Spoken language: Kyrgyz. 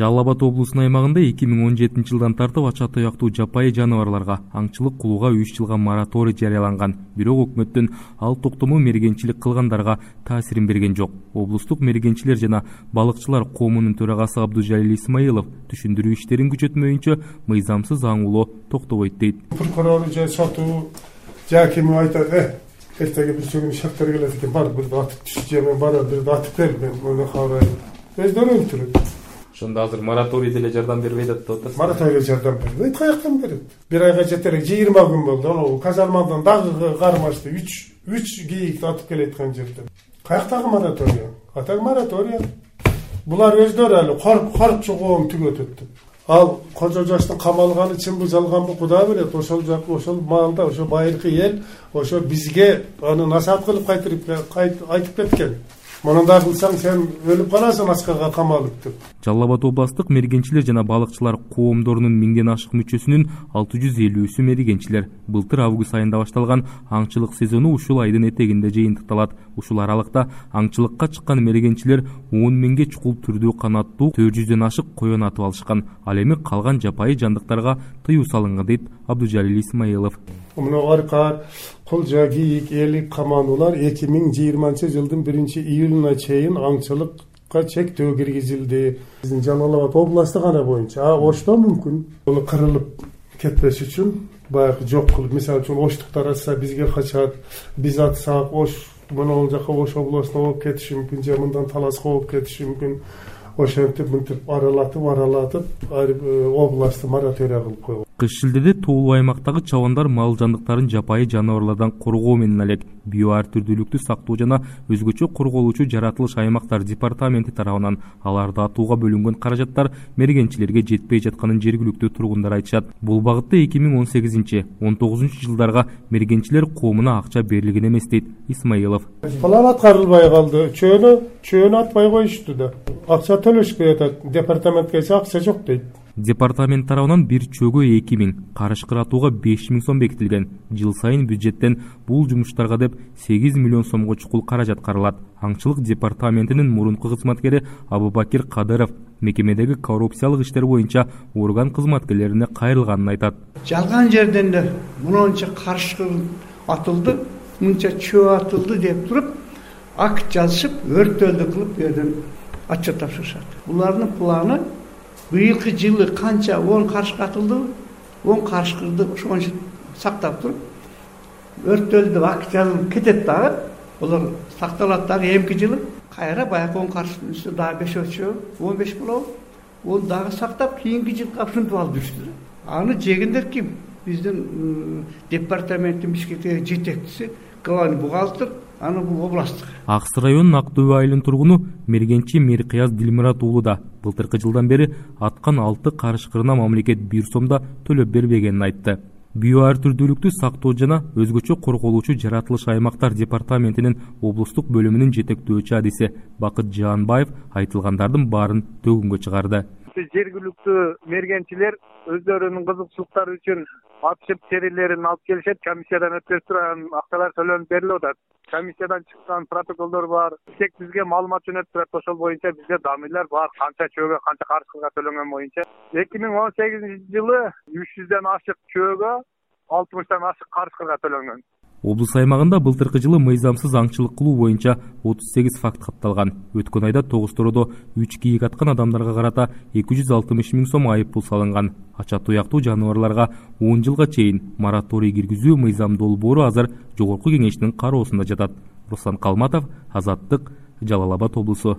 жалал абад облусунун аймагында эки миң он жетинчи жылдан тартып ача туяктуу жапайы жаныбарларга аңчылык кылууга үч жылга мораторий жарыяланган. Бирок өкмөттүн ал токтому мергенчилик кылгандарга таасирин берген жок. Облустук мергенчилер жана балыкчылар коомунун төрагасы абдужалил исмаилов түшүндүрүү иштерин күчөтмөйүнчө мыйзамсыз аң улоо токтобойт дейт. Прокурор же сотуу же ким айтат э эртеге бүрсөгүн шахтер келет экен бар бирди атып түш же мен барып бирди атып бер мен муну кабарайын өздөрү өлтүрөт ошондо азыр мораторий деле жардам бербейт деп атасыз мораторий жардам бербейт каяктан берет? Бир айга жетер жыйырма күн болду. Анау казармадан дагы кармашты үч үч кийик атып келаткан жерден. Каяктагы мораторий? Атеги мораторий? Булар өздөрү али корукчу коом түгөтөт деп. Ал кожо жаштын камалганы чынбы жалганбы кудай билет ошол жак ошол маалда ошо байыркы эл ошо бизге аны насаат кылып кайтырып айтып кеткен мындай кылсаң сен өлүп каласың аскага камалып деп. Жалал абад областтык мергенчилер жана балыкчылар коомдорунун миңден ашык мүчөсүнүн алты жүз элүүсү мергенчилер. Былтыр август айында башталган аңчылык сезону ушул айдын этегинде жыйынтыкталат. Ушул аралыкта аңчылыкка чыккан мергенчилер он миңге чукул түрдүү канаттуу төрт жүздөн ашык коен атып алышкан. Ал эми калган жапайы жандыктарга тыюу салынган дейт абдужалил исмаилов мына аркар кулжа кийик элик камануулар эки миң жыйырманчы жылдын биринчи июлуна чейин аңчылыкка чектөө киргизилди. Биздин жалал абад областы гана боюнча а ошто мүмкүн? Бул кырылып кетпеш үчүн баягы жок кылып мисалы үчүн оштуктар атса бизге качат биз атсак ош моногул жака ош областуна болуп кетиши мүмкүн же мындан таласка болуп кетиши мүмкүн. Ошентип мынтип аралатып аралатып э, областты мораторий кылып койгон кыш шилдеде тоолуу аймактагы чабандар мал жандыктарын жапайы жаныбарлардан коргоо менен элек био ар түрдүүлүктү сактоо жана өзгөчө корголуучу жаратылыш аймактар департаменти тарабынан аларды атууга бөлүнгөн каражаттар мергенчилерге жетпей жатканын жергиликтүү тургундар айтышат. Бул багытта эки миң он сегизинчи он тогузунчу жылдарга мергенчилер коомуна акча берилген эмес дейт. Исмаилов. План аткарылбай калды. Чөөнө чөөнү атпай коюшту да. Акча төлөшпөй атат департаментке акча жок дейт департамент тарабынан бир чөгө эки миң карышкыр атууга беш миң сом бекитилген. Жыл сайын бюджеттен бул жумуштарга деп сегиз миллион сомго чукул каражат каралат. Аңчылык департаментинин мурунку кызматкери абубакир кадыров мекемедеги коррупциялык иштер боюнча орган кызматкерлерине кайрылганын айтат. Жалган жерден эле монча карышкыр атылды мынча чөө атылды деп туруп акт жазышып өрттөлдү кылып бул жерден отчет тапшырышат. Булардын планы быйылкы жылы канча он карышкы атылдыбы он карышкырды ошончо сактап туруп өрттөлдү деп акт жазылып кетет дагы. Олор сакталат дагы эмки жылы. Кайра баягы он карышкынын үстүнө дагы беш очо он беш болобу оны дагы сактап кийинки жылга ушинтип алып жүрүштү да аны жегендер ким? Биздин департаменттин бишкектеги жетекчиси главный бухгалтер аны бул областтык ак сы районунун ак дөбө айылынын тургуну мергенчи миркыяз дилмурат уулу да. Былтыркы жылдан бери аткан алты карышкырына мамлекет бир сом да төлөп бербегенин айтты. Био ар түрдүүлүктү сактоо жана өзгөчө корголуучу жаратылыш аймактар департаментинин облустук бөлүмүнүн жетектөөчү адиси бакыт жаанбаев айтылгандардын баарын төгүнгө чыгарды жергиликтүү мергенчилер өздөрүнүн кызыкчылыктары үчүн атышып терилерин алып келишет. Комиссиядан өткөзүп анан акчалар төлөнүп берилип атат. Комиссиядан чыккан протоколдор бар. Тек бизге маалымат жөнөтүп турат. Ошол боюнча бизде данныйлар бар. Канча чөөгө канча карышкырга төлөнгөн боюнча. Эки миң он сегизинчи жылы үч жүздөн ашык чөөгө алтымыштан ашык карышкырга төлөнгөн облус аймагында былтыркы жылы мыйзамсыз аңчылык кылуу боюнча отуз сегиз факт катталган өткөн айда тогуз тороодо үч кийик аткан адамдарга карата эки жүз алтымыш миң сом айып пул салынган. Ача туяктуу жаныбарларга он жылга чейин мораторий киргизүү мыйзам долбоору азыр жогорку кеңештин кароосунда жатат. Руслан калматов азаттык жалал абад облусу